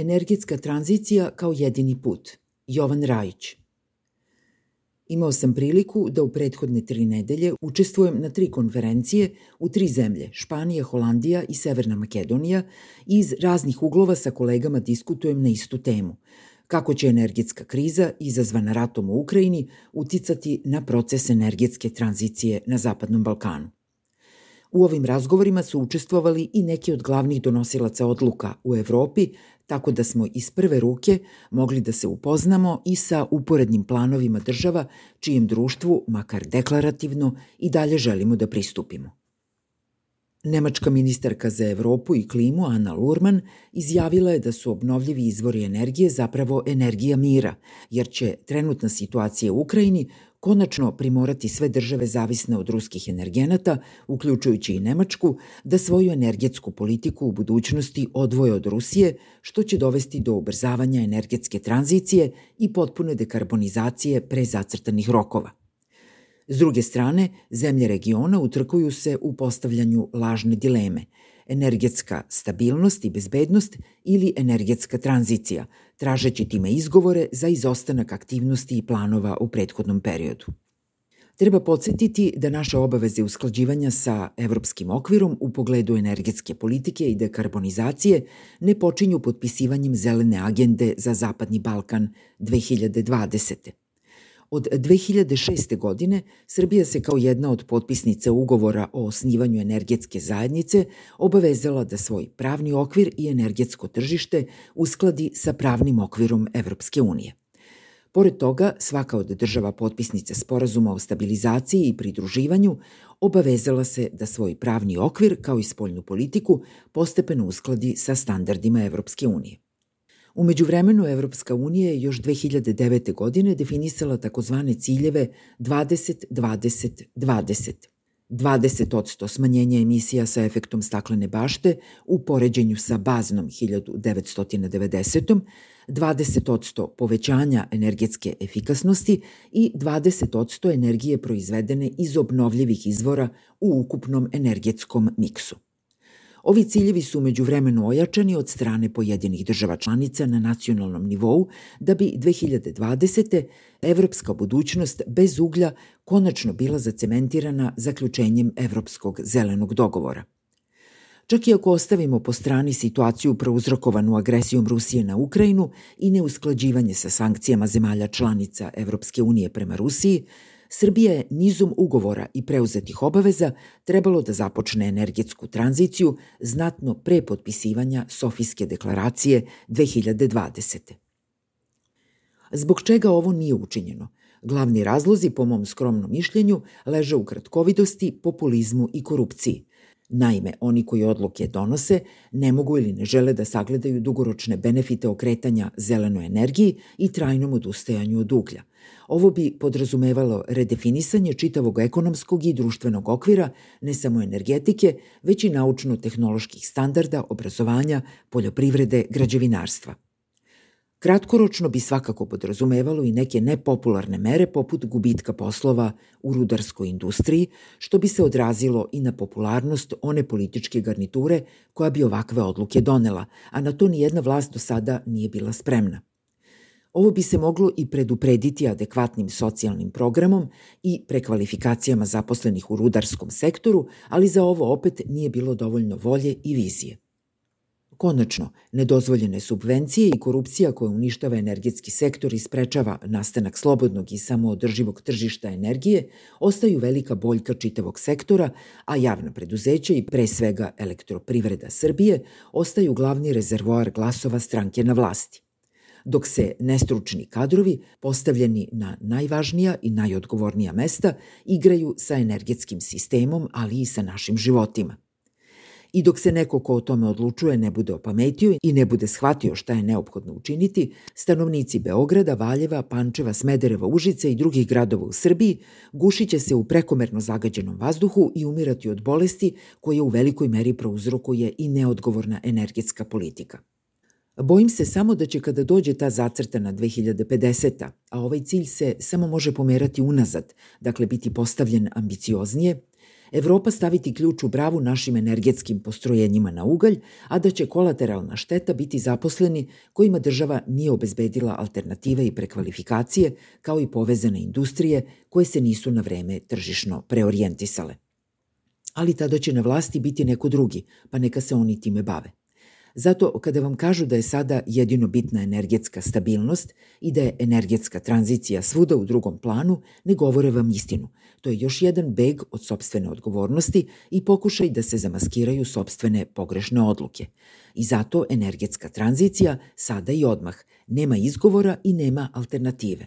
Energetska tranzicija kao jedini put. Jovan Rajić. Imao sam priliku da u prethodne tri nedelje učestvujem na tri konferencije u tri zemlje, Španija, Holandija i Severna Makedonija, i iz raznih uglova sa kolegama diskutujem na istu temu – kako će energetska kriza izazvana ratom u Ukrajini uticati na proces energetske tranzicije na Zapadnom Balkanu. U ovim razgovorima su učestvovali i neki od glavnih donosilaca odluka u Evropi, tako da smo iz prve ruke mogli da se upoznamo i sa uporednim planovima država čijem društvu, makar deklarativno, i dalje želimo da pristupimo. Nemačka ministarka za Evropu i klimu Ana Lurman izjavila je da su obnovljivi izvori energije zapravo energija mira, jer će trenutna situacija u Ukrajini konačno primorati sve države zavisne od ruskih energenata, uključujući i Nemačku, da svoju energetsku politiku u budućnosti odvoje od Rusije, što će dovesti do ubrzavanja energetske tranzicije i potpune dekarbonizacije pre zacrtanih rokova. S druge strane, zemlje regiona utrkuju se u postavljanju lažne dileme – energetska stabilnost i bezbednost ili energetska tranzicija, tražeći time izgovore za izostanak aktivnosti i planova u prethodnom periodu. Treba podsjetiti da naše obaveze usklađivanja sa evropskim okvirom u pogledu energetske politike i dekarbonizacije ne počinju potpisivanjem zelene agende za Zapadni Balkan 2020. Od 2006. godine Srbija se kao jedna od potpisnica ugovora o osnivanju energetske zajednice obavezala da svoj pravni okvir i energetsko tržište uskladi sa pravnim okvirom Evropske unije. Pored toga, svaka od država potpisnica sporazuma o stabilizaciji i pridruživanju obavezala se da svoj pravni okvir kao i spoljnu politiku postepeno uskladi sa standardima Evropske unije. Umeđu vremenu Evropska unija je još 2009. godine definisala takozvane ciljeve 20-20-20. 20% smanjenja emisija sa efektom staklene bašte u poređenju sa baznom 1990. 20% povećanja energetske efikasnosti i 20% energije proizvedene iz obnovljivih izvora u ukupnom energetskom miksu. Ovi ciljevi su među vremenu ojačani od strane pojedinih država članica na nacionalnom nivou da bi 2020. evropska budućnost bez uglja konačno bila zacementirana zaključenjem Evropskog zelenog dogovora. Čak i ako ostavimo po strani situaciju prouzrokovanu agresijom Rusije na Ukrajinu i neusklađivanje sa sankcijama zemalja članica Evropske unije prema Rusiji, Srbija je nizom ugovora i preuzetih obaveza trebalo da započne energetsku tranziciju znatno pre potpisivanja Sofijske deklaracije 2020. Zbog čega ovo nije učinjeno? Glavni razlozi, po mom skromnom mišljenju, leže u kratkovidosti, populizmu i korupciji. Naime, oni koji odluke donose ne mogu ili ne žele da sagledaju dugoročne benefite okretanja zelenoj energiji i trajnom odustajanju od uglja – Ovo bi podrazumevalo redefinisanje čitavog ekonomskog i društvenog okvira, ne samo energetike, već i naučno-tehnoloških standarda, obrazovanja, poljoprivrede, građevinarstva. Kratkoročno bi svakako podrazumevalo i neke nepopularne mere poput gubitka poslova u rudarskoj industriji, što bi se odrazilo i na popularnost one političke garniture koja bi ovakve odluke donela, a na to nijedna vlast do sada nije bila spremna. Ovo bi se moglo i preduprediti adekvatnim socijalnim programom i prekvalifikacijama zaposlenih u rudarskom sektoru, ali za ovo opet nije bilo dovoljno volje i vizije. Konačno, nedozvoljene subvencije i korupcija koja uništava energetski sektor i sprečava nastanak slobodnog i samoodrživog tržišta energije ostaju velika boljka čitavog sektora, a javna preduzeća i pre svega elektroprivreda Srbije ostaju glavni rezervoar glasova stranke na vlasti dok se nestručni kadrovi, postavljeni na najvažnija i najodgovornija mesta, igraju sa energetskim sistemom, ali i sa našim životima. I dok se neko ko o tome odlučuje ne bude opametio i ne bude shvatio šta je neophodno učiniti, stanovnici Beograda, Valjeva, Pančeva, Smedereva, Užice i drugih gradova u Srbiji gušiće se u prekomerno zagađenom vazduhu i umirati od bolesti koje u velikoj meri prouzrokuje i neodgovorna energetska politika. Bojim se samo da će kada dođe ta zacrtana 2050. a ovaj cilj se samo može pomerati unazad, dakle biti postavljen ambicioznije, Evropa staviti ključ u bravu našim energetskim postrojenjima na ugalj, a da će kolateralna šteta biti zaposleni kojima država nije obezbedila alternative i prekvalifikacije, kao i povezane industrije koje se nisu na vreme tržišno preorijentisale. Ali tada će na vlasti biti neko drugi, pa neka se oni time bave. Zato kada vam kažu da je sada jedino bitna energetska stabilnost i da je energetska tranzicija svuda u drugom planu, ne govore vam istinu. To je još jedan beg od sobstvene odgovornosti i pokušaj da se zamaskiraju sobstvene pogrešne odluke. I zato energetska tranzicija sada i odmah nema izgovora i nema alternative.